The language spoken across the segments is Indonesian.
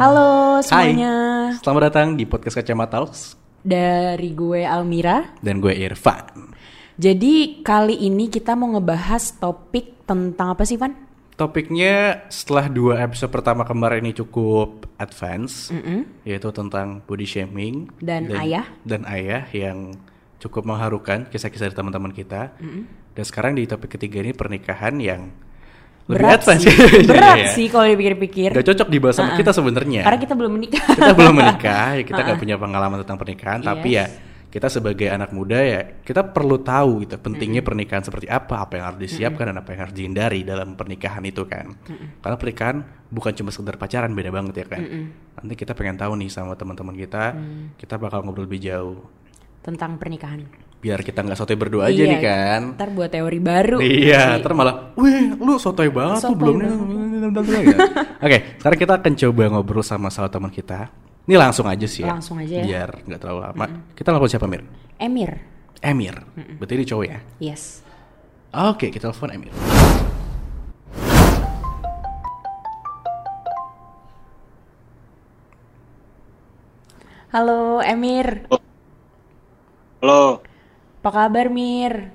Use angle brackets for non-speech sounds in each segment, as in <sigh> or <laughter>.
Halo semuanya. Selamat datang di podcast Kacamata Talks Dari gue Almira. dan gue Irfan. Jadi kali ini kita mau ngebahas topik tentang apa sih, Van? Topiknya setelah dua episode pertama kemarin ini cukup advance, yaitu tentang body shaming Dan ayah. dan ayah yang cukup mengharukan kisah-kisah dari teman-teman kita. Dan sekarang di topik ketiga ini pernikahan yang lebih Berat advance. sih. <laughs> Iya, Berat iya. sih kalau dipikir-pikir. Gak cocok dibahas sama kita sebenarnya. Karena kita belum menikah. <laughs> kita belum menikah, ya kita nggak punya pengalaman tentang pernikahan, tapi ya kita sebagai anak muda ya kita perlu tahu gitu pentingnya pernikahan seperti apa, apa yang harus disiapkan dan apa yang harus dihindari dalam pernikahan itu kan. Karena pernikahan bukan cuma sekedar pacaran, beda banget ya kan. Nanti kita pengen tahu nih sama teman-teman kita, Mm. kita bakal ngobrol lebih jauh. tentang pernikahan. Biar kita nggak sotoy berdua aja Iya, nih kan. Ntar buat teori baru. Iya, ntar malah, wih, lu sotoy banget tuh belum nih. <laughs> Oke, sekarang kita akan coba ngobrol sama salah teman kita. Ini langsung aja sih ya. Langsung aja ya. Biar nggak terlalu lama. Kita telepon siapa, Mir? Emir. Emir. Berarti ini cowok ya? Yes. Oke, kita telepon Emir. Halo Emir. Halo, Apa kabar Mir?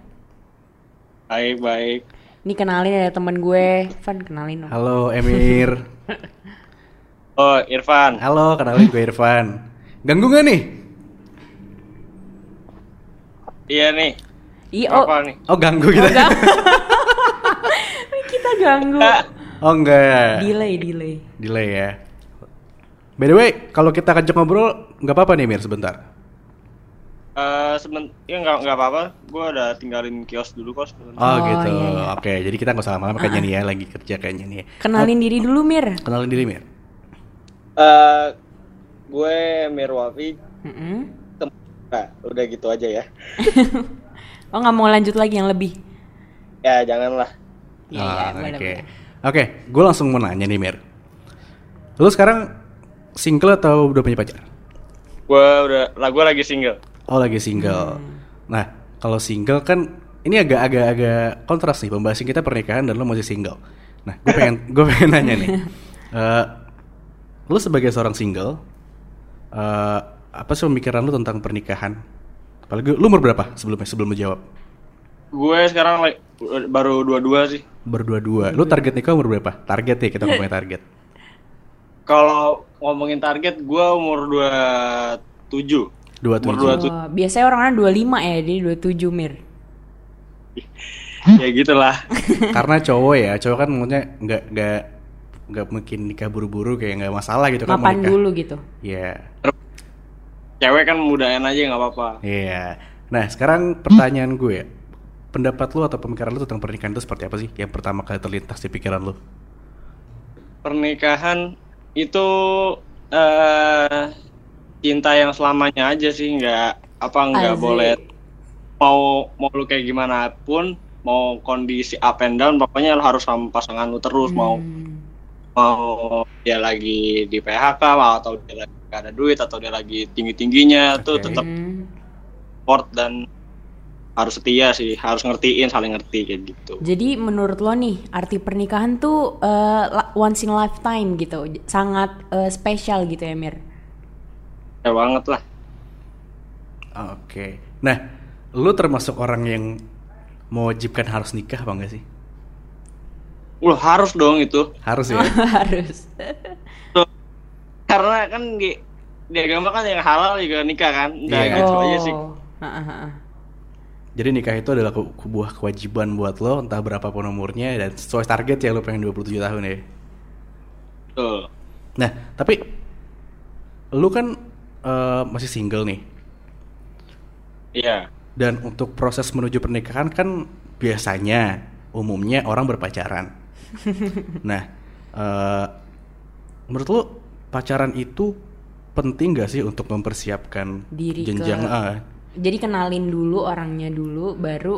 baik baik. Ini kenalin ada teman gue. Van kenalin dong. Halo, Emir. <laughs> Oh Irfan, Halo, kenalin gue Irfan. Ganggu gak nih? iya nih. Iya, oh, Oh, nih? ganggu kita. enggak. <laughs> kita ganggu. Oh, enggak. Delay, delay. Delay ya. By the way, kalau kita ajak ngobrol, nggak apa-apa nih, Mir, sebentar. Eh seben, ya nggak nggak apa-apa. Gue udah tinggalin kios dulu kok. sebentar. Oh, Oh, gitu. iya, iya. Oke, jadi kita nggak usah lama-lama kayaknya nih ya, lagi kerja kayaknya nih. ya. Kenalin diri dulu Mir. Kenalin diri, Mir. Eh, gue Mirwafi. Mm-mm. Nah, udah gitu aja ya. <laughs> Oh nggak mau lanjut lagi yang lebih? Ya janganlah. Iya, Ah, iya, Oke, oke. Gue langsung mau nanya nih, Mir. Lu sekarang single atau udah punya pacar? Gue udah, lah gue lagi single. Oh, lagi single. Hmm. Nah, kalau single kan ini agak-agak agak kontras nih pembahasan kita pernikahan dan lu masih single. Nah, gue pengen gue pengen nanya nih. <laughs> Eh, lu sebagai seorang single, eh, apa sih pemikiran lu tentang pernikahan? Apalagi lu umur berapa sebelumnya sebelum lu jawab? Gue sekarang like, baru dua-dua sih. Berdua-dua. Lu target nikah umur berapa? Target ya kita ngomongin <laughs> target. Kalau ngomongin target, gue umur 27. Dua tujuh. 27. Oh, biasanya orang-orang 25 ya, dia 27 Mir. ya gitulah. <laughs> Karena cowok ya, cowok kan maksudnya nggak nggak nggak mungkin nikah buru-buru kayak nggak masalah gitu kan mau Mapan dulu gitu. Iya. Cewek kan mudahin aja nggak apa-apa. Iya. Nah, sekarang pertanyaan gue, pendapat lu atau pemikiran lu tentang pernikahan itu seperti apa sih? Yang pertama kali terlintas di pikiran lu? pernikahan itu eh cinta yang selamanya aja sih nggak apa nggak boleh mau mau lu kayak gimana pun mau kondisi up and down pokoknya lu harus sama pasangan lu terus mau Hmm. mau dia lagi di PHK mau atau dia lagi nggak ada duit atau dia lagi tinggi tingginya tuh Oke. tetap support dan harus setia sih harus ngertiin saling ngerti kayak gitu Jadi menurut lo nih, arti pernikahan tuh la- once in a lifetime gitu. Sangat eh, spesial gitu ya Mir. Ya banget lah Oke. Nah, lu termasuk orang yang mewajibkan harus nikah apa enggak sih? lu harus dong itu Harus ya. <laughs> Harus. karena kan di, di agama kan yang halal juga nikah kan udah Iya. gitu aja sih Oh. Jadi nikah itu adalah ke- sebuah kewajiban buat lo entah berapapun umurnya dan sesuai target ya lo pengen 27 tahun ya. Tuh. Nah, tapi lu kan eh, masih single nih. iya Dan untuk proses menuju pernikahan kan biasanya umumnya orang berpacaran. <laughs> nah, eh, menurut lu pacaran itu penting gak sih untuk mempersiapkan Diri jenjang? ke- ah, Jadi kenalin dulu orangnya dulu, baru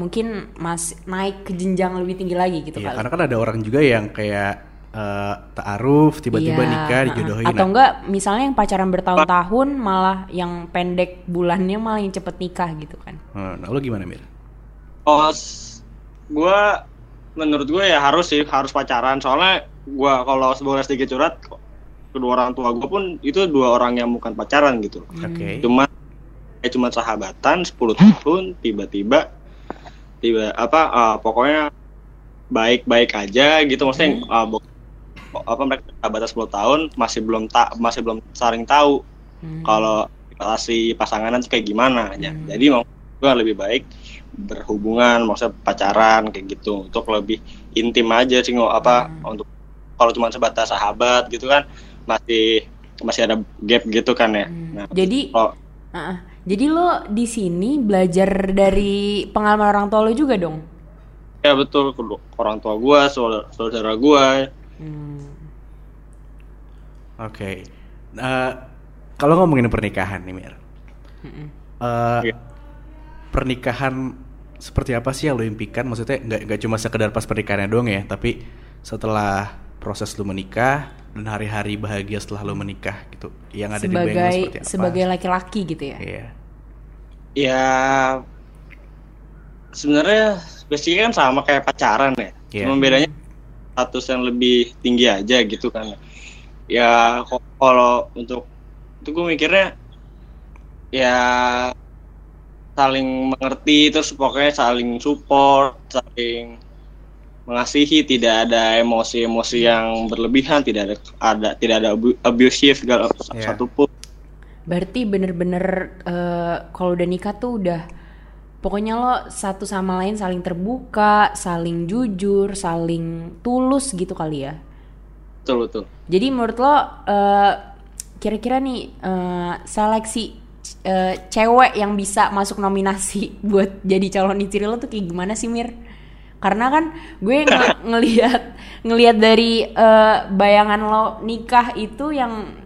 mungkin mas naik ke jenjang lebih tinggi lagi gitu iya, kali. karena kan ada orang juga yang kayak eh, taaruf tiba-tiba Iya, nikah dijodohin. Atau Nah, enggak misalnya yang pacaran bertahun-tahun malah yang pendek bulannya malah yang cepet nikah gitu kan. Nah, lu gimana Mir? oh gua menurut gue ya harus sih harus pacaran soalnya gua kalau boleh sedikit curhat kedua orang tua gue pun itu dua orang yang bukan pacaran gitu Oke. cuma eh cuma sahabatan 10 tahun tiba-tiba tiba apa eh, pokoknya baik-baik aja gitu maksudnya eh, bo- apa mereka sahabatan 10 tahun masih belum tak masih belum saling tahu Hmm. kalau relasi pasangan itu kayak gimana. Hmm. Jadi mau gue lebih baik berhubungan, maksudnya pacaran kayak gitu untuk lebih intim aja sih nggak apa Hmm. untuk kalau cuma sebatas sahabat gitu kan masih masih ada gap gitu kan ya. Hmm. Nah, Jadi kalau Ah, ah. jadi lo di sini belajar dari pengalaman orang tua lo juga dong? ya betul orang tua gue, saudara gue, Hmm. Oke. Eh, kalau ngomongin pernikahan nih Mir, Mm-mm. eh, Iya. pernikahan seperti apa sih yang lo impikan? Maksudnya nggak nggak cuma sekedar pas pernikahannya doang ya, tapi setelah proses lo menikah dan hari-hari bahagia setelah lo menikah gitu, yang ada di bayang lo sebagai seperti apa? sebagai laki-laki gitu ya? Iya. ya sebenarnya basicnya kan sama kayak pacaran ya. Iya. Cuma bedanya status yang lebih tinggi aja gitu kan. Ya kalau untuk itu gue mikirnya ya saling mengerti terus pokoknya saling support, saling mengasihi, tidak ada emosi-emosi yang berlebihan, tidak ada ada tidak ada abu- abusive segala Iya. satu pun. Berarti bener-bener eh, kalau udah nikah tuh udah pokoknya lo satu sama lain saling terbuka, saling jujur, saling tulus gitu kali ya. Betul betul. Jadi menurut lo eh, kira-kira nih eh, seleksi eh, cewek yang bisa masuk nominasi <laughs> buat jadi calon istri lo tuh kayak gimana sih Mir? Karena kan gue nge- <laughs> ngelihat ngelihat dari eh, bayangan lo nikah itu yang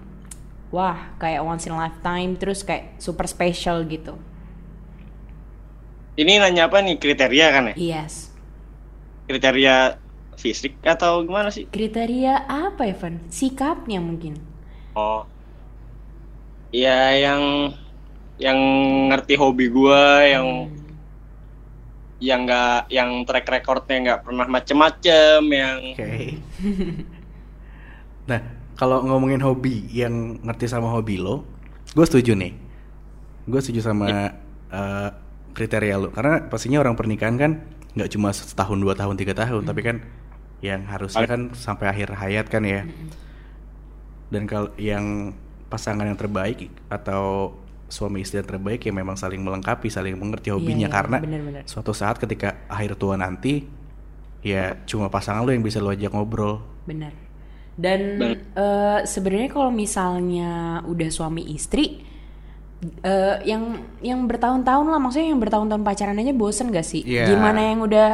wah kayak once in a lifetime terus kayak super special gitu. Ini nanya apa nih kriteria kan ya? Yes. Kriteria fisik atau gimana sih? Kriteria apa Evan? Sikapnya mungkin. Oh. Ya yang yang ngerti hobi gua, yang yang nggak yang track recordnya nggak pernah macem-macem, yang Oke. nah, kalau ngomongin hobi yang ngerti sama hobi lo, gue setuju nih. Gue setuju sama eh, kriteria lo, karena pastinya orang pernikahan kan nggak cuma setahun, dua tahun, tiga tahun, tapi kan yang harusnya kan sampai akhir hayat kan ya. Dan kalau yang pasangan yang terbaik atau suami istri yang terbaik ya memang saling melengkapi, saling mengerti hobinya iya, karena bener-bener. suatu saat ketika akhir tua nanti ya cuma pasangan lo yang bisa lo ajak ngobrol. Benar. Dan Dan- eh, sebenarnya kalau misalnya udah suami istri eh, yang yang bertahun-tahun lah maksudnya yang bertahun-tahun pacaran aja bosen gak sih? Iya. Gimana yang udah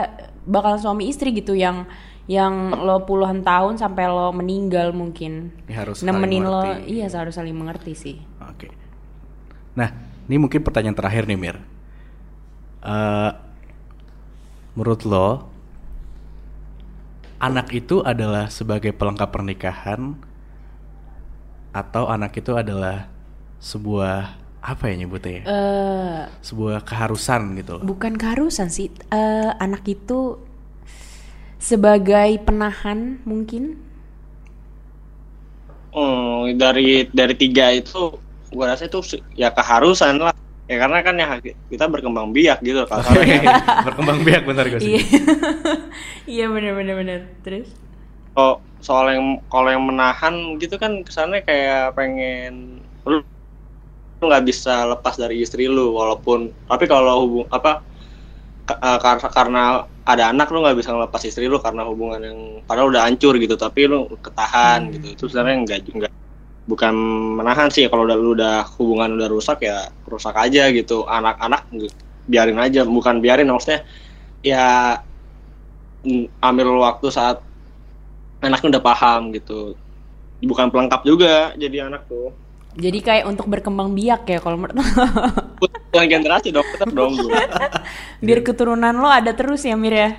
bakal suami istri gitu yang yang lo puluhan tahun sampai lo meninggal mungkin Ya, harus nemenin lo mengerti. iya harus saling mengerti sih. Oke. Nah, ini mungkin pertanyaan terakhir nih Mir. Eh, menurut lo, anak itu adalah sebagai pelengkap pernikahan atau anak itu adalah sebuah apa ya nyebutnya ya? eh Sebuah keharusan gitu loh. bukan keharusan sih Eh, anak itu sebagai penahan mungkin hmm, dari dari tiga itu gua rasa itu ya keharusan lah. Ya karena kan ya kita berkembang biak gitu kasarnya. <laughs> Berkembang biak gue Iya. sih. <laughs> Iya bener bener bener. Terus? kalau soal yang kalau yang menahan gitu kan kesannya kayak pengen lu nggak bisa lepas dari istri lu walaupun tapi kalau hubung apa eh, karena karena ada anak lu nggak bisa ngelepas istri lu karena hubungan yang padahal udah hancur gitu tapi lu ketahan gitu. Itu sebenarnya enggak enggak bukan menahan sih kalau udah lu udah hubungan udah rusak ya rusak aja gitu anak-anak biarin aja bukan biarin maksudnya ya ambil waktu saat anaknya udah paham gitu. Bukan pelengkap juga jadi anak tuh Jadi kayak untuk berkembang biak ya kalau menurut <laughs> bukan generasi dong tetap dong <laughs> biar keturunan lo ada terus ya Mir ya.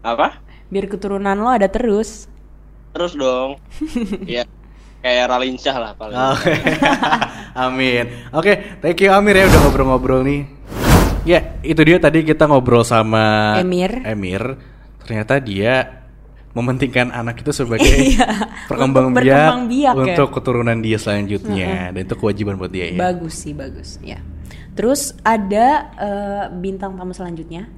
apa Biar keturunan lo ada terus. terus dong <laughs> ya kayak Ralinsah lah paling Oke. Amin. Oke, thank you Amir ya udah ngobrol-ngobrol nih. Ya, itu dia tadi kita ngobrol sama Emir. Emir. Ternyata dia mementingkan anak itu sebagai <laughs> Iya, <laughs> perkembang untuk biak berkembang biak ya. untuk keturunan dia selanjutnya dan itu kewajiban buat dia ya. Bagus sih, bagus. Ya. Terus ada eh, bintang tamu selanjutnya.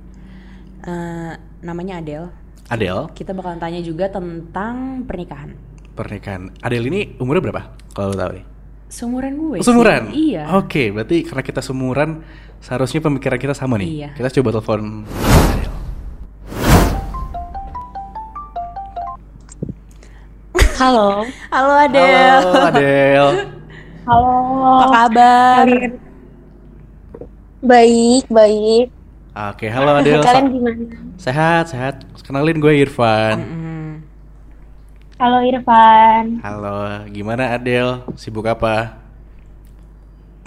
Eh, namanya Adele. Adele, Kita bakalan tanya juga tentang pernikahan. pernikahan. Adele ini umurnya berapa? Kalau tahu nih. Seumuran gue. Oh, sih. Seumuran? Iya. Oke, berarti karena kita seumuran, seharusnya pemikiran kita sama nih. Iya. Kita coba telepon Adele. Halo. Halo Adele. Halo Adele. Halo. Apa kabar? Baik, baik. Oke, halo Adele. Kalian gimana? Sehat, sehat. Kenalin gue Irfan. Mm, Halo Irfan. Halo, gimana Adele? Sibuk apa?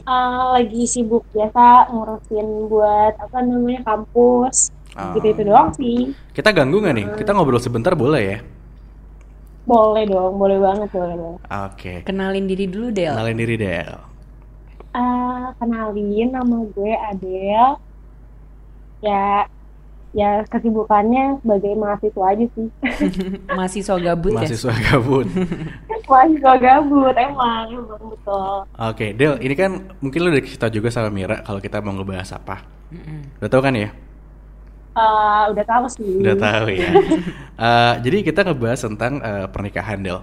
Eh, lagi sibuk biasa ngurusin buat apa namanya kampus. Oh. Gitu itu doang sih. Kita ganggu nggak nih? Kita ngobrol sebentar boleh ya? Boleh dong, boleh banget, boleh banget. Oke. Kenalin diri dulu Del. Kenalin diri Del. Eh, kenalin nama gue Adele. Ya, ya kesibukannya sebagai mahasiswa aja sih. <laughs> Mahasiswa gabut ya. Mahasiswa gabut. <laughs> mahasiswa gabut emang, emang betul. Oke, Del, ini kan mungkin lu udah kita juga sama Mira kalau kita mau ngebahas apa. Mm-mm. Udah tahu kan ya? Eh, udah tahu sih. Udah tahu ya. <laughs> Eh, jadi kita ngebahas tentang eh, pernikahan, Del.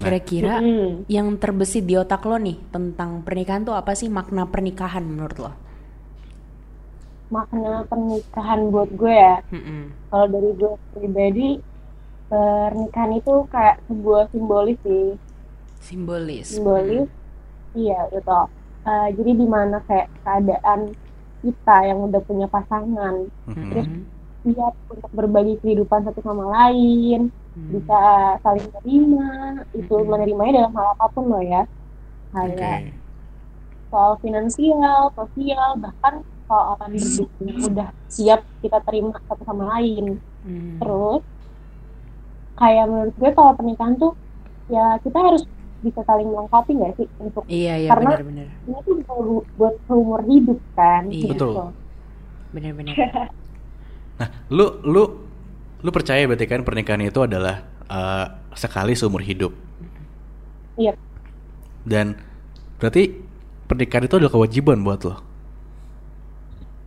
Kira-kira Mm-mm. yang terbesit di otak lo nih tentang pernikahan tuh apa sih makna pernikahan menurut lo? makna pernikahan buat gue ya Mm-mm. kalau dari gue pribadi pernikahan itu kayak sebuah simbolis sih Simbolis. simbolis iya betul Eh, jadi di mana kayak keadaan kita yang udah punya pasangan Mhm. terus siap untuk berbagi kehidupan satu sama lain Mm. bisa saling menerima itu Mhm. menerimanya dalam hal apa pun loh ya Oke. kayak soal finansial, sosial, bahkan soal hidup yang udah siap kita terima satu sama lain. Mm. Terus kayak menurut gue kalau pernikahan tuh ya kita harus bisa saling melengkapi nggak sih untuk Iya iya Karena- benar-benar ini tuh buat, buat seumur hidup kan? Iya. Betul. benar-benar. <laughs> Nah, lu lu lu percaya berarti kan pernikahan itu adalah eh, sekali seumur hidup. Iya. Dan berarti pernikahan itu adalah kewajiban buat lo.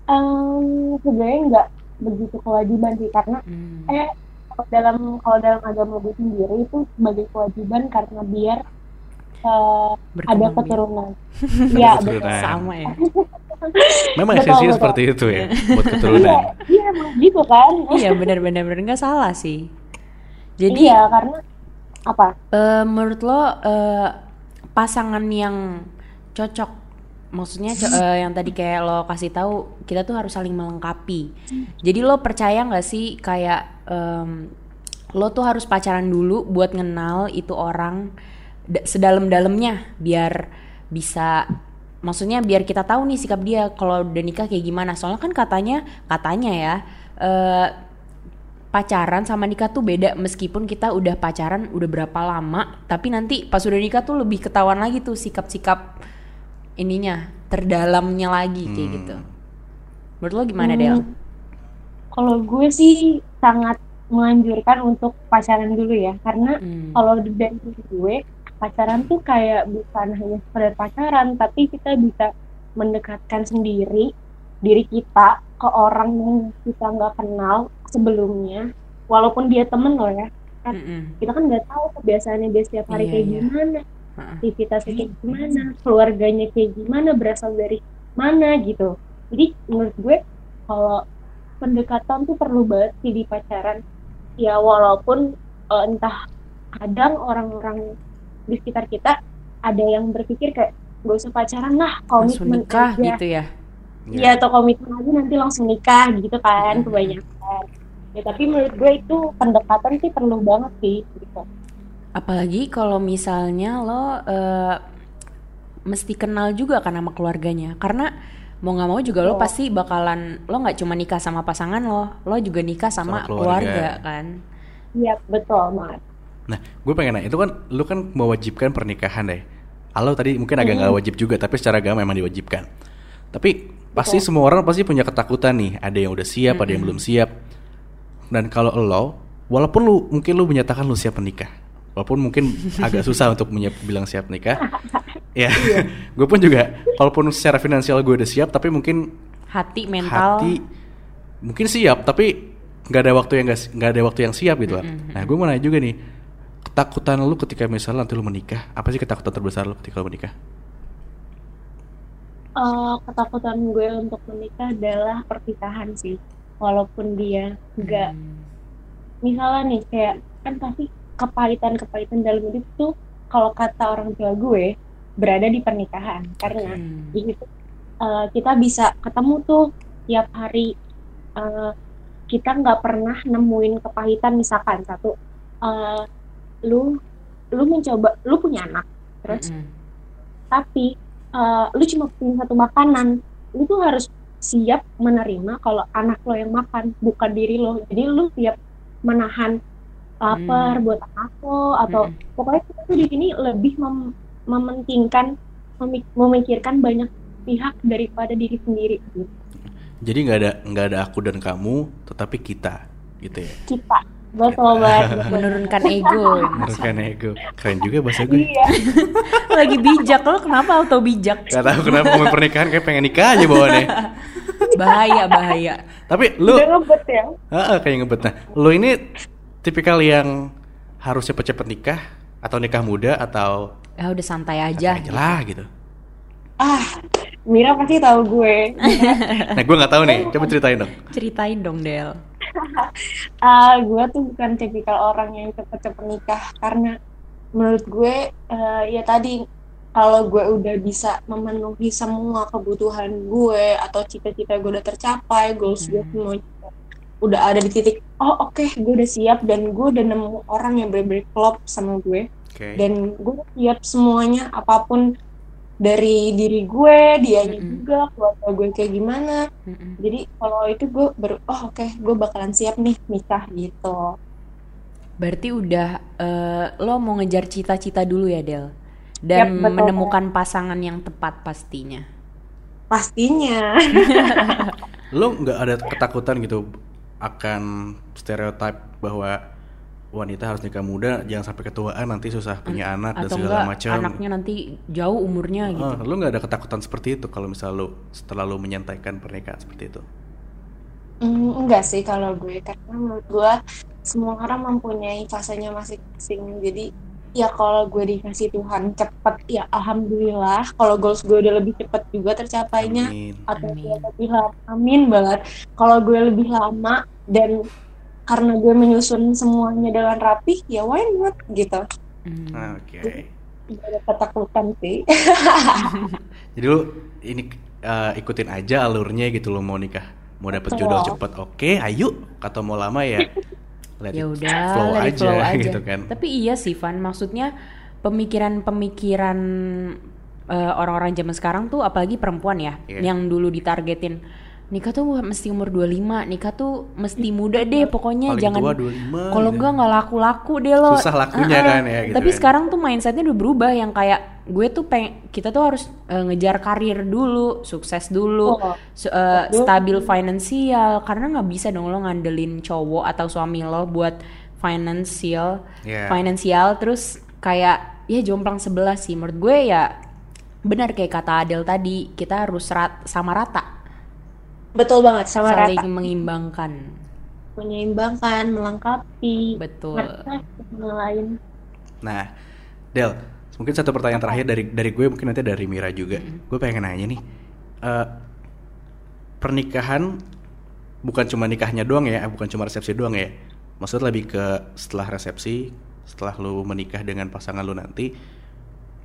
Em, sebenarnya nggak begitu kewajiban sih karena Mm. eh kalau dalam kalau dalam agama gue sendiri itu sebagai kewajiban karena biar eh, ada biak. keturunan. <laughs> Iya. Keturunan. Sama ya. <laughs> Memang Betul, esensinya betul. seperti itu ya, buat keturunan. Iya, iya emang gitu kan? iya benar-benar benar nggak salah sih. Jadi iya karena apa? eh, menurut lo eh, pasangan yang cocok, maksudnya <laughs> eh, yang tadi kayak lo kasih tahu kita tuh harus saling melengkapi. Jadi lo percaya nggak sih kayak em, lo tuh harus pacaran dulu buat kenal itu orang sedalam-dalamnya biar bisa maksudnya biar kita tahu nih sikap dia kalau udah nikah kayak gimana. Soalnya kan katanya katanya ya eh, pacaran sama nikah tuh beda meskipun kita udah pacaran udah berapa lama tapi nanti pas udah nikah tuh lebih ketahuan lagi tuh sikap-sikap ininya terdalamnya lagi kayak Hmm. gitu. Menurut lo gimana Hmm, Del? Kalau gue sih sangat menganjurkan untuk pacaran dulu ya karena Hmm. kalau dari gue pacaran tuh kayak bukan hanya sekedar pacaran tapi kita bisa mendekatkan sendiri diri kita ke orang yang kita nggak kenal sebelumnya walaupun dia temen loh ya Mm-mm. kita kan nggak tahu kebiasaannya dia setiap hari Iya, kayak iya. gimana aktivitasnya kayak gimana keluarganya kayak gimana berasal dari mana gitu jadi menurut gue kalau pendekatan tuh perlu banget sih di pacaran ya walaupun eh, entah kadang orang-orang di sekitar kita ada yang berpikir kayak gak usah pacaran lah komitmen nikah aja gitu ya. ya atau komitmen aja nanti langsung nikah gitu kan Hmm. kebanyakan ya tapi menurut gue itu pendekatan sih perlu banget sih gitu Apalagi kalau misalnya lo eh, mesti kenal juga kan sama keluarganya. Karena mau nggak mau juga lo Betul. pasti bakalan lo nggak cuma nikah sama pasangan lo, lo juga nikah sama, Sama keluarga. keluarga. kan. iya betul banget Nah, gue pengen nanya, itu kan lu kan mewajibkan pernikahan deh. Halo tadi mungkin agak nggak wajib juga, tapi secara agama memang diwajibkan. Tapi pasti semua orang pasti punya ketakutan nih. Ada yang udah siap, ada yang belum siap. Dan kalau lo walaupun lu mungkin lu menyatakan lu siap menikah, walaupun mungkin <laughs> agak susah untuk menyi- bilang siap nikah, <laughs> ya, <laughs> gue pun juga, walaupun secara finansial gue udah siap, tapi mungkin Hati, mental. hati mungkin siap, tapi nggak ada waktu yang nggak ada waktu yang siap gitu kan. Nah, gue mau nanya juga nih, ketakutan lu ketika misalnya nanti lu menikah, apa sih ketakutan terbesar lu ketika lu menikah? Eh, ketakutan gue untuk menikah adalah perpisahan sih. Walaupun dia nggak, Hmm. misalnya nih kayak kan pasti kepahitan-kepahitan dalam hidup tuh kalau kata orang tua gue berada di pernikahan karena Hmm. di situ eh, kita bisa ketemu tuh tiap hari Eh, kita nggak pernah nemuin kepahitan misalkan satu eh, lu lu mencoba lu punya anak terus Mm-mm. tapi eh, lu cuma punya satu makanan lu tuh harus siap menerima kalau anak lo yang makan bukan diri lo jadi lu siap menahan lapar Hmm. buat anak lo atau Mm-mm. pokoknya kita tuh di sini lebih mem- mementingkan memi- memikirkan banyak pihak daripada diri sendiri gitu. Jadi nggak ada nggak ada aku dan kamu, tetapi kita, gitu ya. kita banget betul. <laughs> menurunkan ego. Menurunkan ego. Keren juga bahasa gue. iya <laughs> Lagi bijak lo kenapa auto bijak? Gak tahu kenapa ngomong pernikahan kayak pengen nikah aja bawaannya. <laughs> Bahaya bahaya. Tapi lu udah ngebet ya Heeh, kayak ngebet. Nah, lu ini tipikal yang harus cepet-cepet nikah atau nikah muda atau Ya udah santai aja. aja lah gitu. ah Mira pasti tahu gue <laughs> Nah, gue nggak tahu nih. <laughs> Coba ceritain dong. Ceritain dong Del. ah <laughs> gue tuh bukan tipikal orang yang cepet-cepet nikah karena menurut gue eh, ya tadi kalau gue udah bisa memenuhi semua kebutuhan gue atau cita-cita gue udah tercapai goals gue Hmm. semua udah ada di titik oh oke gue udah siap dan gue udah nemu orang yang bener-bener klop sama gue Oke. dan gue siap semuanya apa pun dari diri gue dianya Mm-mm. juga keluarga gue kayak gimana Mm-mm. jadi kalau itu gue baru oh oke gue bakalan siap nih nikah gitu Berarti udah eh, lo mau ngejar cita-cita dulu ya Del. Dan Yap, menemukan pasangan yang tepat pastinya. pastinya <laughs> <laughs> Lu nggak ada ketakutan gitu akan stereotip bahwa wanita harus nikah muda, jangan sampai ketuaan nanti susah punya anak dan segala macam. anaknya nanti jauh umurnya gitu. Ah, lu nggak ada ketakutan seperti itu kalau misal lu setelah lu menyantaikan pernikahan seperti itu. Mm, enggak sih kalau gue karena menurut gue semua orang mempunyai fasenya masing-masing jadi ya kalau gue dikasih Tuhan cepet ya alhamdulillah kalau goals gue udah lebih cepet juga tercapainya Amin. atau Amin. lebih lama amin banget kalau gue lebih lama dan karena gue menyusun semuanya dengan rapih ya why not gitu Hmm. Ah, Oke. gak ada ketakutan sih <laughs> Jadi lu ini eh, ikutin aja alurnya gitu lo mau nikah, mau dapet Betul. jodoh cepet, oke, ayo. Atau mau lama ya, let ya it udah flow let it aja, flow aja. gitu kan. Tapi iya sih Van, maksudnya pemikiran-pemikiran eh, orang-orang zaman sekarang tuh apalagi perempuan ya Iya. yang dulu ditargetin nikah tuh mesti umur 25, nikah tuh mesti muda deh pokoknya Paling jangan tua 25 kalau gitu. enggak nggak laku-laku deh lo. Susah lakunya Ah-ah. kan ya, gitu Tapi kan. sekarang tuh mindsetnya udah berubah yang kayak gue tuh peng kita tuh harus eh, ngejar karir dulu, sukses dulu, Oh, su- eh, betul. stabil finansial karena nggak bisa dong lo ngandelin cowok atau suami lo buat finansial, Iya. finansial terus kayak ya jomplang sebelah sih menurut gue ya benar kayak kata Adel tadi kita harus rat- sama rata betul banget sama saling rata mengimbangkan. Menyeimbangkan melengkapi. Betul. Lain Nah, Del, mungkin satu pertanyaan terakhir dari dari gue mungkin nanti dari Mira juga. Gue pengen nanya nih, eh, pernikahan bukan cuma nikahnya doang ya, bukan cuma resepsi doang ya. Maksudnya lebih ke setelah resepsi, setelah lu menikah dengan pasangan lu nanti,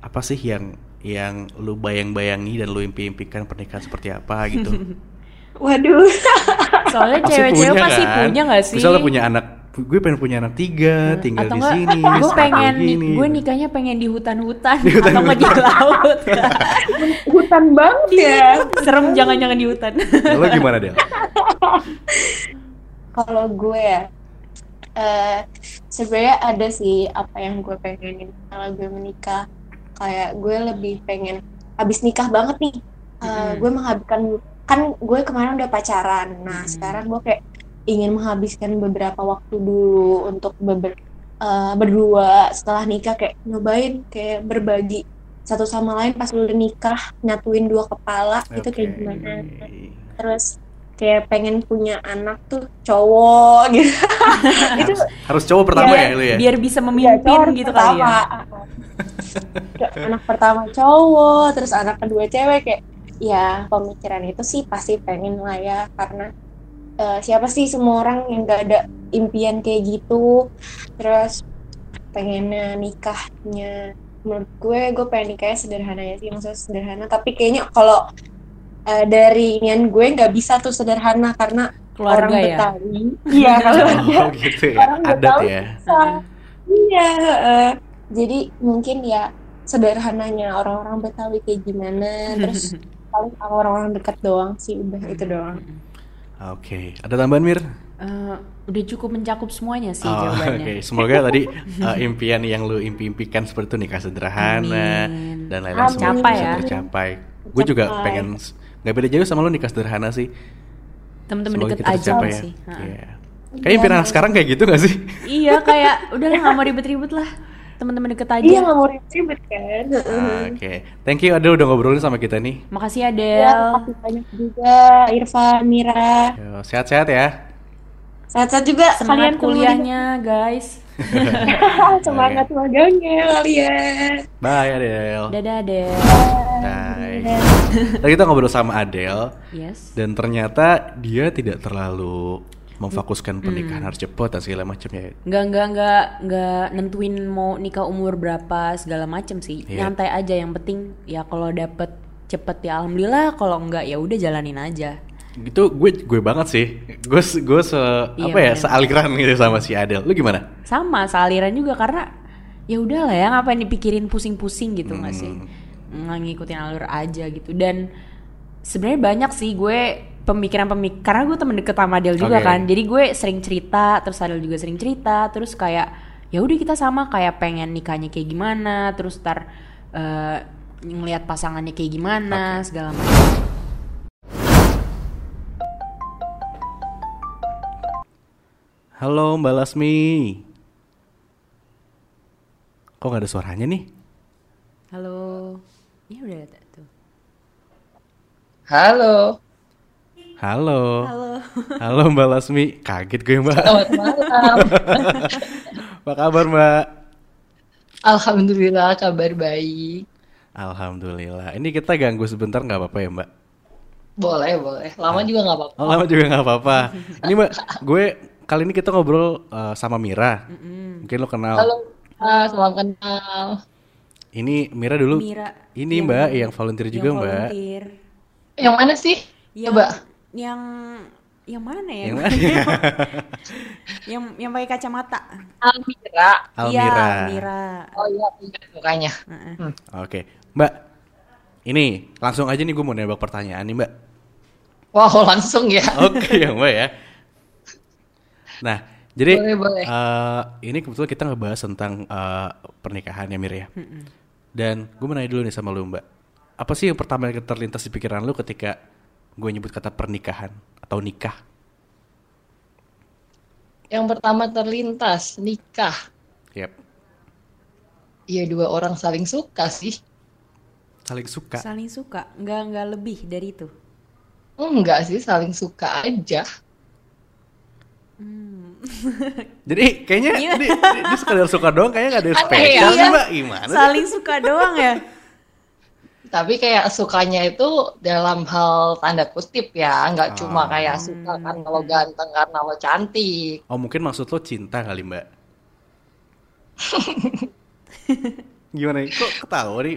apa sih yang yang lu bayang-bayangi dan lu impi-impikan pernikahan seperti apa gitu? <laughs> waduh <laughs> soalnya cewek-cewek pasti kan? punya gak sih Misalnya punya anak, gue pengen punya anak tiga, tinggal atau di enggak sini. gue pengen begini. gue nikahnya pengen di hutan-hutan <laughs> Di hutan-hutan. atau di laut <laughs> hutan banget ya serem jangan-jangan di hutan Lo gimana Del? kalau gue ya eh sebenarnya ada sih apa yang gue pengenin kalau gue menikah kayak gue lebih pengen habis nikah banget nih Eh, Mm-mm. gue menghabiskan kan gue kemarin udah pacaran. Nah Mm-mm. sekarang gue kayak ingin menghabiskan beberapa waktu dulu untuk beber, eh, berdua. Setelah nikah kayak nyobain kayak berbagi satu sama lain pas lu udah nikah nyatuin dua kepala itu kayak gimana? Terus kayak pengen punya anak tuh cowok <laughs> gitu. Itu harus, harus cowok pertama Biar- ya lu ya? Biar bisa ya, memimpin cowok gitu kali pertama. <laughs> ya anak pertama cowok terus anak kedua cewek kayak ya pemikiran itu sih pasti pengen lah ya karena eh, siapa sih semua orang yang gak ada impian kayak gitu? Terus pengennya nikahnya menurut gue gue pengen nikahnya sederhana ya sih maksudnya sederhana. Tapi kayaknya kalau eh, dari inian gue nggak bisa tuh sederhana karena keluarga orang ya? Betawi. <laughs> Iya kalau ada oh gitu ya. Orang adat Betawi ya. bisa. Iya, heeh. jadi mungkin ya sederhananya orang-orang Betawi kayak gimana, terus <laughs> paling sama orang-orang dekat doang sih udah itu doang. oke ada tambahan mir Eh, udah cukup mencakup semuanya sih Oh, Oke, jawabannya semoga tadi uh, impian yang lu impi-impikan seperti itu nikah sederhana Amin. dan lain-lain Capai bisa ya. tercapai. Gue juga pengen nggak beda jauh sama lu nikah sederhana sih. temen-temen Semoga deket kita aja tercapai ya. sih. Iya. Kayak impian anak sekarang kayak gitu gak sih? iya kayak udah nggak mau ribet-ribet lah temen-temen deket aja Iya nggak mau ribet kan? Oke, thank you Adel udah ngobrolin sama kita nih. makasih Ya, Adel makasih banyak juga Irfan, Mira. Yo, Sehat-sehat ya. Sehat-sehat juga semangat kalian kuliahnya guys semua. <laughs> Semangat magangnya kalian. Bye Adel. dadah Adel Bye. Tadi kita ngobrol sama Adel yes dan ternyata dia tidak terlalu. Memfokuskan pernikahan harus cepat dan segala macamnya. nggak nggak nggak nggak nentuin mau nikah umur berapa segala macem sih Iya. nyantai aja yang penting ya kalau dapet cepet ya alhamdulillah kalau enggak ya udah jalanin aja Gitu gue gue banget sih. Gue gue se Iya, apa ya bener. sealiran gitu sama si Adel. Lu gimana? sama sealiran juga karena ya udahlah ya ngapain dipikirin pusing-pusing gitu nggak sih nggak ngikutin alur aja gitu dan sebenarnya banyak sih gue pemikiran-pemikiran karena gue temen deket sama Adel juga Oke. kan jadi gue sering cerita terus Adel juga sering cerita terus kayak ya udah kita sama kayak pengen nikahnya kayak gimana terus ntar eh, ngelihat pasangannya kayak gimana segala macam Halo Mbak Lasmi. Kok nggak ada suaranya nih? halo ya udah ada tuh Halo, Halo. halo <laughs> Halo Mbak Lasmi. Kaget gue Mbak. selamat malam. <laughs> Apa kabar Mbak? Alhamdulillah kabar baik. Alhamdulillah. Ini kita ganggu sebentar nggak apa-apa ya Mbak? Boleh, boleh. Lama juga nggak apa-apa. Oh, lama juga nggak apa-apa. Ini Mbak, gue kali ini kita ngobrol uh, sama Mira. Mungkin lo kenal. Halo, ah, salam kenal. Ini Mira dulu. Mira Ini yang- Mbak yang volunteer juga yang Mbak. volunteer. Yang mana sih? yang Coba. Yang yang mana ya Yang mana? <laughs> <laughs> yang yang pakai kacamata Almira. Almira. Iya, Almira Oh iya, mukanya. Heeh. Hmm. Oke, Mbak. Ini langsung aja nih gue mau nembak pertanyaan nih Mbak. Wow, langsung ya. <laughs> Oke ya Mbak ya. Nah, jadi Boleh, boleh. eh, ini kebetulan kita ngebahas tentang eh, pernikahan ya Mir ya. Dan gue mau nanya dulu nih sama lu Mbak. Apa sih yang pertama yang terlintas di pikiran lu ketika gue nyebut kata pernikahan atau nikah? Yang pertama terlintas nikah. Yap, Iya dua orang saling suka sih. saling suka. saling suka nggak nggak lebih dari itu Enggak sih, saling suka aja. Jadi kayaknya Iya. dia, dia, dia sekadar suka doang kayaknya gak ada yang spesial ya? sih Mbak. Gimana sih? saling suka doang ya Tapi kayak sukanya itu dalam hal tanda kutip ya, nggak cuma Ah. kayak suka karena lo ganteng, karena lo cantik. Oh mungkin maksud lo cinta kali Mbak. <laughs> Gimana? Kok ketawa nih?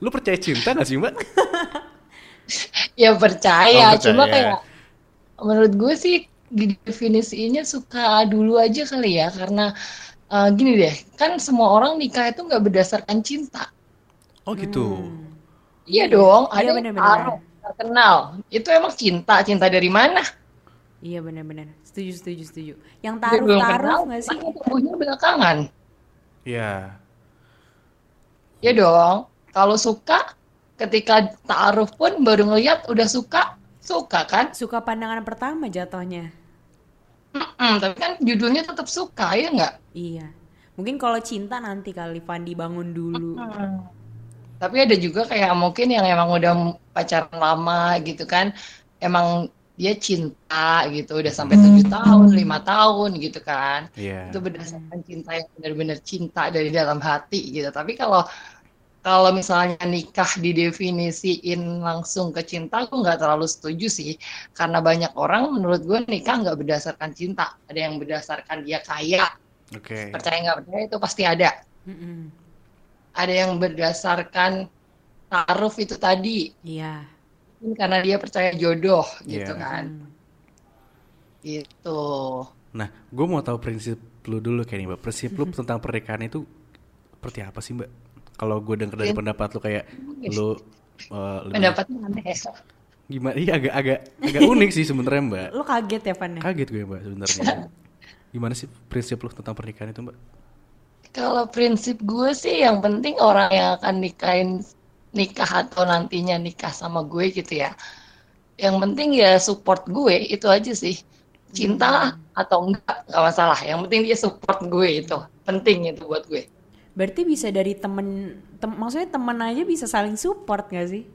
Lu percaya cinta gak sih Mbak? Ya percaya, Oh, cuma percaya. kayak menurut gue sih definisinya suka dulu aja kali ya, karena eh, gini deh, kan semua orang nikah itu nggak berdasarkan cinta. Oh gitu. Iya dong, Iya, ada yang benar-benar. taruh, terkenal. Itu emang cinta, cinta dari mana? iya benar-benar setuju setuju setuju yang Dia taruh belum taruh kenal, nggak sih makanya tumbuhnya belakangan. Iya. Ya dong, kalau suka ketika taruh pun baru ngeliat udah suka, suka kan? suka pandangan pertama jatuhnya Mm, tapi kan judulnya tetap suka ya nggak? Iya. Mungkin kalau cinta nanti kali Fandi bangun dulu. Tapi ada juga kayak mungkin yang emang udah pacaran lama gitu kan, emang dia cinta gitu, udah sampai tujuh tahun, lima tahun gitu kan. Iya. Itu berdasarkan cinta yang benar-benar cinta dari dalam hati gitu. Tapi kalau kalau misalnya nikah didefinisiin langsung ke cinta, aku nggak terlalu setuju sih. Karena banyak orang menurut gue nikah nggak berdasarkan cinta. Ada yang berdasarkan dia kaya, Oke. percaya nggak percaya itu pasti ada. Mm-mm. Ada yang berdasarkan taruh itu tadi, Iya. mungkin karena dia percaya jodoh gitu Iya. kan. Hmm. Gitu. Nah, gue mau tahu prinsip lu dulu kayak nih, Mbak. Prinsip lu tentang pernikahan itu seperti apa sih, Mbak? Kalau gue denger dari pendapat lu kayak lu lebih- Pendapatnya aneh ya. gimana? Iya agak agak agak unik sih sebenarnya, Mbak. Lo kaget ya Van ya? Kaget gue, Mbak, sebenarnya. <laughs> Gimana sih prinsip lu tentang pernikahan itu, Mbak? Kalau prinsip gue sih yang penting orang yang akan nikahin nikah atau nantinya nikah sama gue gitu ya. Yang penting ya support gue itu aja sih. Cinta atau enggak nggak masalah. Yang penting dia support gue itu penting itu buat gue. Berarti bisa dari temen, tem- maksudnya temen aja bisa saling support gak sih?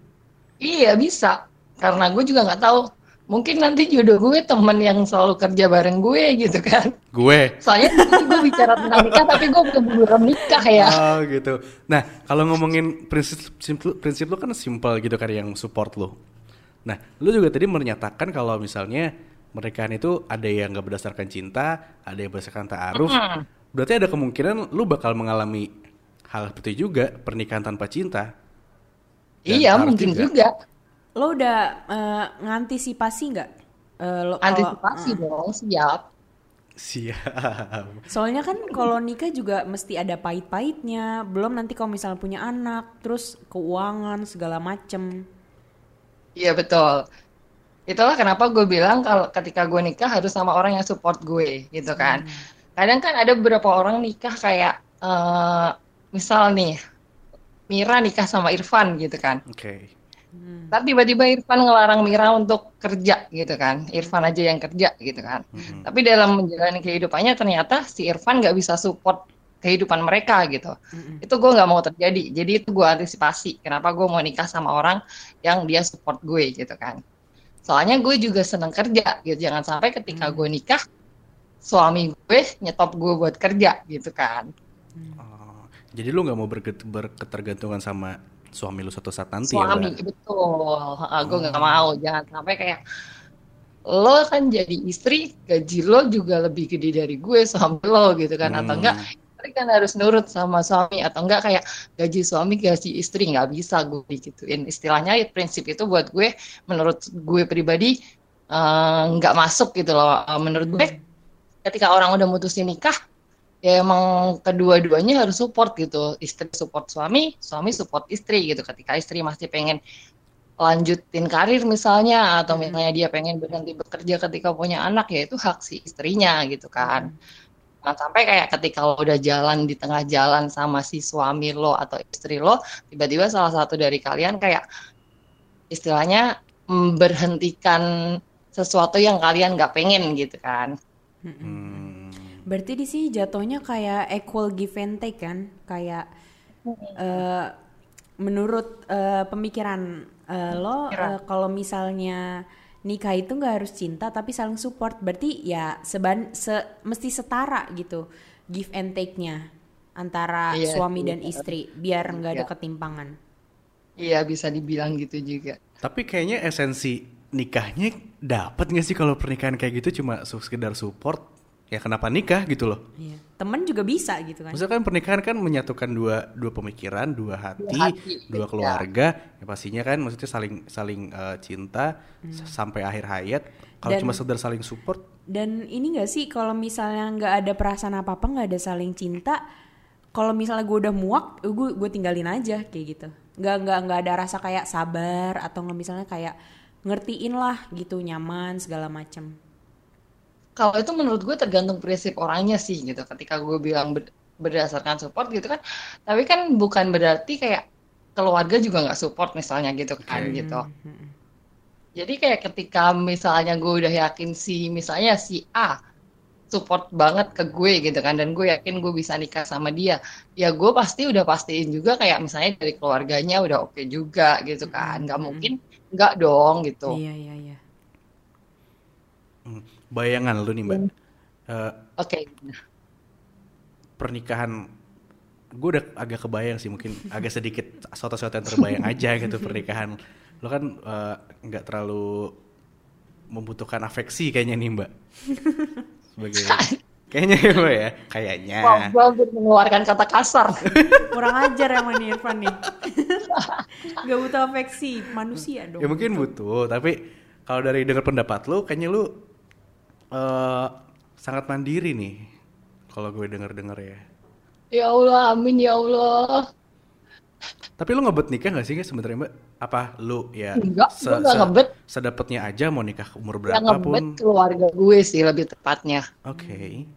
Iya bisa. Karena gue juga nggak tahu. Mungkin nanti jodoh gue temen yang selalu kerja bareng gue gitu kan. Gue. Soalnya bicara tentang nikah tapi gue belum belum nikah ya. Oh gitu. Nah kalau ngomongin prinsip prinsip, prinsip lu kan simpel gitu kan yang support lu. Nah lu juga tadi menyatakan kalau misalnya pernikahan itu ada yang nggak berdasarkan cinta, ada yang berdasarkan ta'aruf. Berarti ada kemungkinan lu bakal mengalami hal seperti juga pernikahan tanpa cinta. Dan Iya mungkin juga. Lo udah eh, ngantisipasi nggak? Lo- kalau- Antisipasi dong siap. Siap. Soalnya kan kalau nikah juga mesti ada pahit-pahitnya. Belum nanti kalau misalnya punya anak, terus keuangan segala macem. Iya betul. Itulah kenapa gue bilang kalau ketika gue nikah harus sama orang yang support gue gitu kan. Kadang kan ada beberapa orang nikah kayak eh misal nih Mira nikah sama Irfan gitu kan. Oke. Tapi tiba-tiba Irfan ngelarang Mira untuk kerja gitu kan. Irfan aja yang kerja gitu kan. Mhm. Tapi dalam menjalani kehidupannya ternyata si Irfan nggak bisa support kehidupan mereka gitu. Itu gue nggak mau terjadi. Jadi itu gue antisipasi. Kenapa gue mau nikah sama orang yang dia support gue gitu kan. Soalnya gue juga seneng kerja gitu. Jangan sampai ketika gue nikah suami gue nyetop gue buat kerja gitu kan. Oh, jadi lu nggak mau berketergantungan sama suami lu suatu saat nanti suami ya? Mbak? betul gue nggak mau jangan sampai kayak lo kan jadi istri gaji lo juga lebih gede dari gue suami lo gitu kan atau Hmm. enggak istri kan harus nurut sama suami atau enggak kayak gaji suami gaji istri nggak bisa gue gituin istilahnya ya, prinsip itu buat gue menurut gue pribadi eh, nggak masuk gitu loh menurut gue ketika orang udah mutusin nikah ya emang kedua-duanya harus support gitu. Istri support suami suami support istri gitu. Ketika istri masih pengen lanjutin karir misalnya atau misalnya dia pengen berhenti bekerja ketika punya anak ya itu hak si istrinya gitu kan. Nah sampai kayak ketika lo udah jalan di tengah jalan sama si suami lo atau istri lo tiba-tiba salah satu dari kalian kayak istilahnya memberhentikan sesuatu yang kalian nggak pengen gitu kan. Hmm. Berarti di sini jatuhnya kayak equal give and take kan? Kayak eh, menurut eh, pemikiran eh, lo eh, kalau misalnya nikah itu nggak harus cinta tapi saling support. Berarti ya seban se mesti setara gitu give and take-nya antara Iya, suami iya. dan istri biar nggak ada Iya. ketimpangan. iya bisa dibilang gitu juga Tapi kayaknya esensi nikahnya dapat nggak sih kalau pernikahan kayak gitu cuma sekedar support? Ya kenapa nikah gitu loh? Iya. Temen juga bisa gitu kan? Maksudnya kan pernikahan kan menyatukan dua dua pemikiran, dua hati, Dua hati, dua iya. keluarga. Ya pastinya kan maksudnya saling saling eh, cinta s- sampai akhir hayat. Kalau cuma sekedar saling support, Dan ini gak sih kalau misalnya nggak ada perasaan apa apa nggak ada saling cinta, kalau misalnya gue udah muak, gue gue tinggalin aja kayak gitu. Nggak nggak nggak ada rasa kayak sabar atau nggak misalnya kayak ngertiin lah gitu nyaman segala macem. Kalau itu menurut gue tergantung prinsip orangnya sih gitu. Ketika gue bilang ber- berdasarkan support gitu kan, tapi kan bukan berarti kayak keluarga juga nggak support misalnya gitu kan gitu. Mm-mm. Jadi kayak ketika misalnya gue udah yakin si misalnya si A support banget ke gue gitu kan dan gue yakin gue bisa nikah sama dia ya gue pasti udah pastiin juga kayak misalnya dari keluarganya udah oke juga gitu kan nggak mungkin nggak dong gitu Iya iya iya. Hmm, Bayangan lu nih mbak, Eh, oke. pernikahan gue udah agak kebayang sih mungkin agak sedikit soto-soto yang terbayang <laughs> aja gitu pernikahan. Lo kan eh, nggak terlalu membutuhkan afeksi kayaknya nih mbak. Sebagai <laughs> kayaknya ya mbak ya. Kayaknya. Wow, gue hampir mengeluarkan kata kasar. <laughs> Kurang ajar emang nih Irfan nih. Gak butuh afeksi, manusia dong. ya mungkin butuh tapi kalau dari dengar pendapat lo kayaknya lu eh, sangat mandiri nih kalau gue denger-denger ya. Ya Allah amin ya Allah. Tapi lu ngebet nikah gak sih guys sebenarnya mbak? Apa lu ya Enggak, gua nggak ngebet. sedapetnya aja mau nikah umur yang ngebet berapapun keluarga gue sih lebih tepatnya. Oke.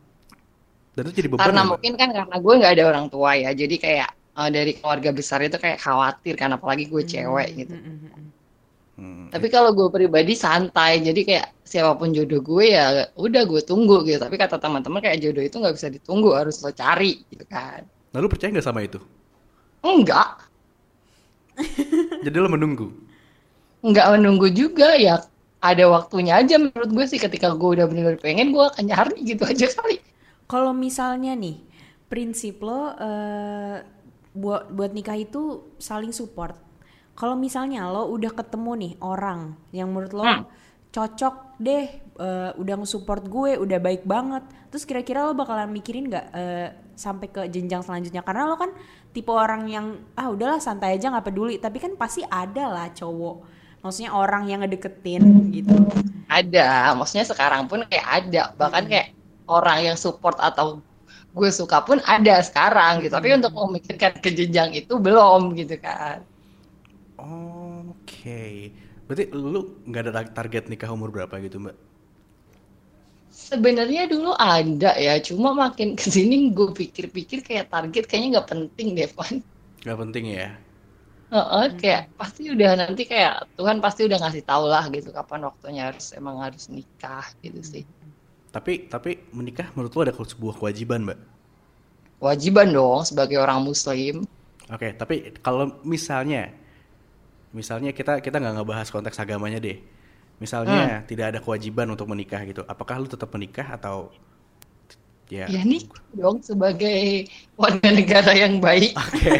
Dan itu jadi beban karena ya, mungkin kan karena gue nggak ada orang tua ya jadi kayak eh, dari keluarga besar itu kayak khawatir kan apalagi gue cewek gitu. Mm, mm, mm. Hmm. tapi kalau gue pribadi santai jadi kayak siapa pun jodoh gue ya udah gue tunggu gitu tapi kata teman-teman kayak jodoh itu nggak bisa ditunggu harus lo cari gitu kan Nah, lu percaya nggak sama itu? enggak <laughs> Jadi lu menunggu. nggak menunggu juga ya ada waktunya aja menurut gue sih ketika gue udah bener-bener pengen gue akan nyari <laughs> gitu aja kali Kalau misalnya nih, prinsip lo eh, buat buat nikah itu saling support. Kalau misalnya lo udah ketemu nih orang yang menurut lo Hmm. cocok deh, eh, udah nge-support gue, udah baik banget. Terus kira-kira lo bakalan mikirin nggak eh, sampai ke jenjang selanjutnya? Karena lo kan tipe orang yang ah udahlah santai aja nggak peduli. Tapi kan pasti ada lah cowok, maksudnya orang yang ngedeketin gitu. ada maksudnya sekarang pun kayak ada bahkan kayak orang yang support atau gue suka pun ada sekarang gitu tapi untuk memikirkan ke jenjang itu belum gitu kan Oke. Berarti lu nggak ada target nikah umur berapa gitu, Mbak? sebenarnya dulu ada ya cuma makin ke sini gue pikir-pikir kayak target kayaknya nggak penting deh Van Gak penting ya. Heeh, kayak pasti udah nanti kayak Tuhan pasti udah ngasih tau lah gitu kapan waktunya harus emang harus nikah gitu sih Tapi tapi menikah menurut lu ada sebuah kewajiban, Mbak? wajiban dong sebagai orang muslim Oke, tapi kalau misalnya misalnya kita kita nggak ngebahas konteks agamanya deh. Misalnya tidak ada kewajiban untuk menikah gitu. Apakah lu tetap menikah atau ya? ya nih dong sebagai warga negara yang baik <laughs> Oke.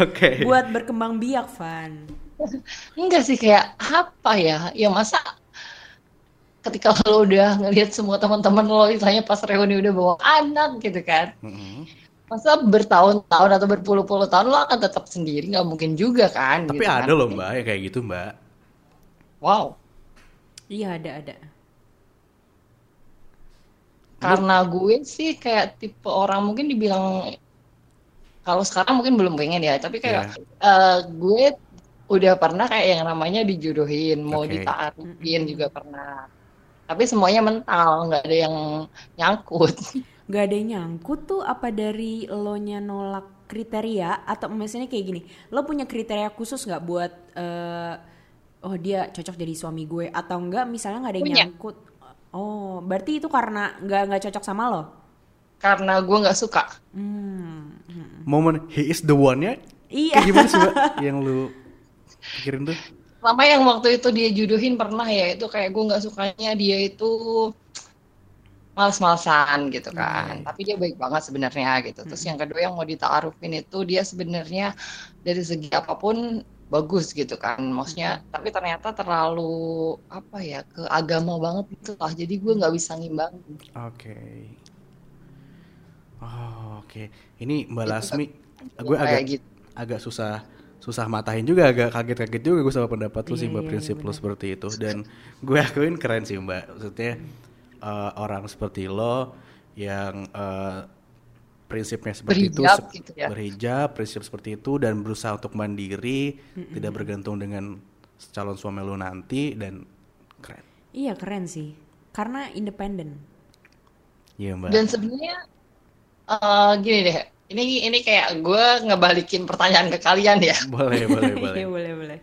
Oke. Buat berkembang biak, Van. <laughs> Enggak sih kayak apa ya? Ya masa ketika lo udah ngelihat semua teman-teman lo misalnya pas reuni udah bawa anak gitu kan. Mm-mm. Masa bertahun-tahun atau berpuluh-puluh tahun lo akan tetap sendiri nggak mungkin juga kan Tapi gitu kan. ada loh, Mbak, yang kayak gitu, Mbak. Wow. Iya ada ada. Karena gue sih kayak tipe orang mungkin dibilang kalau sekarang mungkin belum pengen ya, tapi kayak eh, gue udah pernah kayak yang namanya dijodohin, mau Oke. ditaarufin juga pernah. Tapi semuanya mental, nggak ada yang nyangkut. <laughs> Gak ada yang nyangkut tuh apa dari lo nya nolak kriteria atau misalnya kayak gini, lo punya kriteria khusus nggak buat eh, oh dia cocok jadi suami gue atau enggak misalnya nggak ada yang Punya. nyangkut. Oh, berarti itu karena nggak nggak cocok sama lo. Karena gue nggak suka. Hmm. hmm. Momen he is the one-nya Iya. kayak gimana sih, Mbak? yang lu pikirin tuh? Lama yang waktu itu dia jodohin pernah ya, itu kayak gue nggak sukanya dia itu males-malesan gitu kan. Tapi dia baik banget sebenarnya gitu. Terus yang kedua yang mau ditaarufin itu dia sebenarnya dari segi apa pun bagus gitu kan. Maksudnya tapi ternyata terlalu apa ya ke agama banget gitu lah. Jadi gue nggak bisa ngimbangin. Oke. Oh, oke. Ini Mbak Itu Lasmi, gue agak gitu. agak susah susah matahin juga agak kaget-kaget juga gue sama pendapat lu sih Iya, mbak iya, prinsip iya, lu seperti itu dan gue akuin keren sih mbak maksudnya eh, orang seperti lo yang eh, prinsipnya seperti itu Berhijab se- gitu ya. berhijab prinsip seperti itu dan berusaha untuk mandiri tidak bergantung dengan calon suami lu nanti dan keren Iya keren sih. Karena independen. iya mbak Dan sebenarnya eh, gini deh, ini ini kayak gue ngebalikin pertanyaan ke kalian ya. <laughs> boleh boleh <laughs> boleh Iya boleh boleh.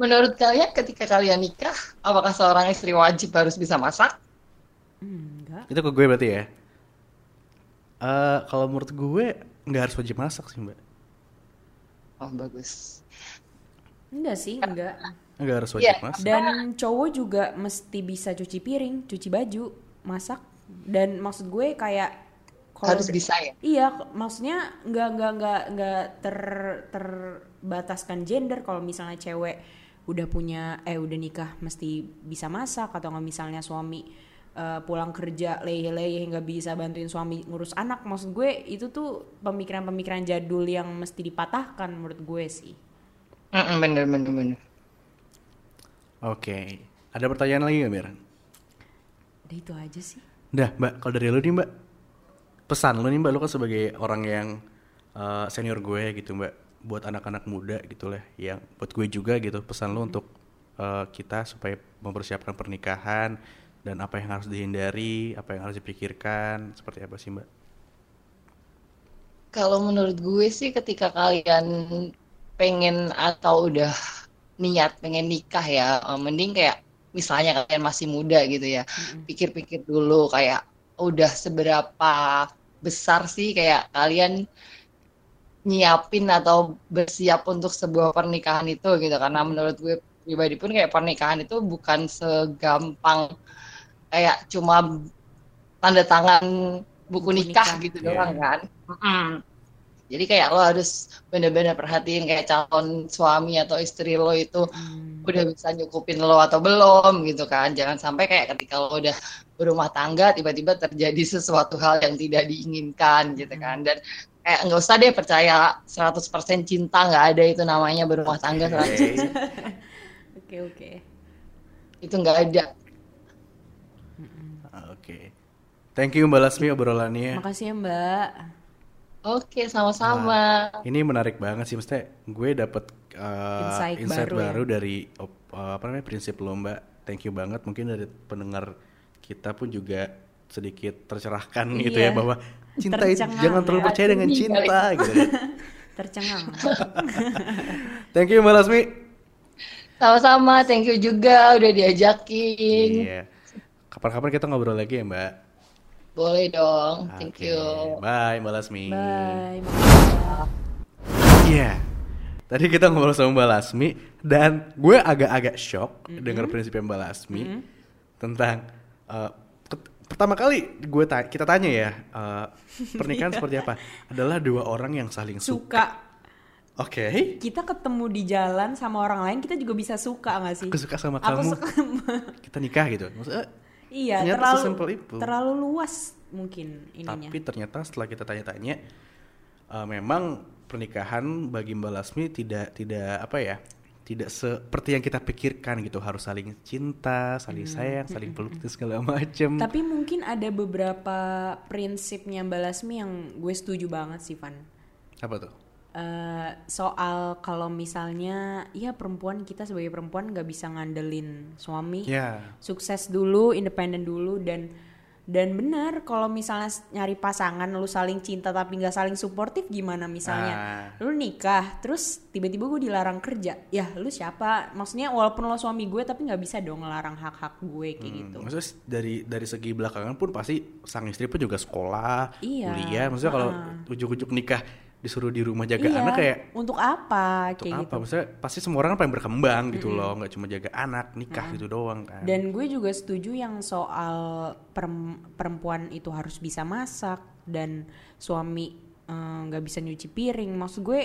Menurut kalian ketika kalian nikah, apakah seorang istri wajib harus bisa masak? Hmm, enggak. Itu ke gue berarti ya. Eh kalau menurut gue nggak harus wajib masak sih mbak. Oh bagus. Enggak sih, enggak. Nggak harus wajib Iya. masak. Dan cowok juga mesti bisa cuci piring, cuci baju, masak. Dan maksud gue kayak kalau Harus bisa ya. Iya, maksudnya nggak nggak nggak nggak ter terbataskan gender. Kalau misalnya cewek udah punya eh udah nikah mesti bisa masak atau nggak misalnya suami eh, pulang kerja leyeh-leyeh nggak bisa bantuin suami ngurus anak. Maksud gue itu tuh pemikiran-pemikiran jadul yang mesti dipatahkan menurut gue sih. Bener bener bener. Oke. Ada pertanyaan lagi nggak Mir? Udah itu aja sih. Dah mbak, kalau dari lu nih mbak, pesan lu nih mbak, lu kan sebagai orang yang eh, senior gue gitu mbak, buat anak-anak muda gitu lah, yang buat gue juga gitu, pesan lu untuk eh, kita supaya mempersiapkan pernikahan dan apa yang harus dihindari, apa yang harus dipikirkan, seperti apa sih mbak? Kalau menurut gue sih ketika kalian pengen atau udah niat pengen nikah ya, eh, mending kayak misalnya kalian masih muda gitu ya, pikir-pikir dulu kayak udah seberapa besar sih kayak kalian nyiapin atau bersiap untuk sebuah pernikahan itu? Gitu. Karena menurut gue pribadi pun kayak pernikahan itu bukan segampang kayak cuma tanda tangan buku Buku nikah nikah. gitu Iya. doang kan. Mm-mm. Jadi kayak lo harus bener-bener perhatiin kayak calon suami atau istri lo itu Hmm. udah bisa nyukupin lo atau belum gitu kan. Jangan sampai kayak ketika lo udah berumah tangga tiba-tiba terjadi sesuatu hal yang tidak diinginkan gitu kan. Dan kayak nggak usah deh percaya 100% cinta nggak ada itu namanya berumah tangga 100% <laughs> Oke oke. itu nggak ada. Oke. Thank you Mbak Lasmi obrolannya. Makasih ya Mbak. Oke, sama-sama. Ini menarik banget sih, maksudnya gue dapet uh, Insight insight, baru ya. baru, dari op- uh, apa namanya prinsip lo Mbak. Thank you banget. Mungkin dari pendengar kita pun juga sedikit tercerahkan gitu ya Iya. bahwa cinta itu Tercengang jangan terlalu ya. percaya dengan cinta gitu. kan. <laughs> Tercengang. <laughs> Thank you Mbak Lasmi. Sama-sama, thank you juga udah diajakin. Iya. Kapan-kapan kita ngobrol lagi ya Mbak. Boleh dong, thank Oke. you. Bye Mbak Lasmi. Bye. Makasih. Iya. Tadi kita ngobrol sama Mbak Lasmi dan gue agak-agak shock dengar prinsipnya Mbak Lasmi tentang eh, ket- pertama kali gue ta- kita tanya ya eh, pernikahan <laughs> seperti apa adalah dua orang yang saling suka. Suka. Oke. Kita ketemu di jalan sama orang lain kita juga bisa suka gak sih? Aku suka sama Aku kamu. suka. Kita nikah gitu. Maksudnya iya, Ternyata terlalu sesimpel itu. terlalu luas mungkin ininya. Tapi ternyata setelah kita tanya-tanya, eh, memang pernikahan bagi Mbak Lasmi tidak tidak apa ya, tidak seperti yang kita pikirkan gitu. Harus saling cinta, saling sayang, saling <laughs> peluk dan segala macem. Tapi mungkin ada beberapa prinsipnya Mbak Lasmi yang gue setuju banget sih Van. Apa tuh? Eh, soal kalau misalnya ya perempuan kita sebagai perempuan nggak bisa ngandelin suami Ya, sukses dulu independen dulu dan dan benar kalau misalnya nyari pasangan lu saling cinta tapi nggak saling suportif gimana misalnya Ah. lu nikah terus tiba-tiba gue dilarang kerja ya lu siapa maksudnya walaupun lo suami gue tapi nggak bisa dong ngelarang hak-hak gue kayak gitu Hmm, maksudnya dari dari segi belakangan pun pasti sang istri pun juga sekolah, Iya. kuliah. Maksudnya kalau Ha-ha. ujuk-ujuk nikah disuruh di rumah jaga iya anak kayak untuk apa untuk kayak apa? gitu Maksudnya pasti semua orang pengen berkembang gitu loh, nggak cuma jaga anak, nikah gitu doang kan. Dan gue juga setuju yang soal perem- perempuan itu harus bisa masak dan suami eh, nggak bisa nyuci piring. Maksud gue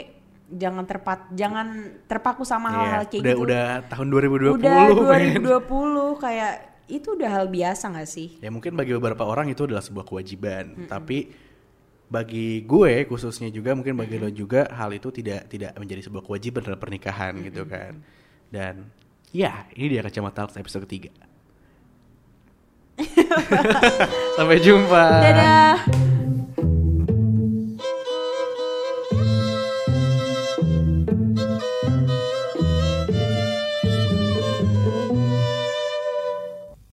jangan terpat jangan terpaku sama Iya, hal-hal kayak udah gitu. udah tahun 2020 Udah men. 2020 kayak itu udah hal biasa gak sih? Ya mungkin bagi beberapa orang itu adalah sebuah kewajiban, tapi bagi gue khususnya juga mungkin bagi lo juga hal itu tidak tidak menjadi sebuah kewajiban dalam pernikahan gitu kan. Dan ya, ini dia kacamata episode ketiga. <laughs> Sampai jumpa. Dadah.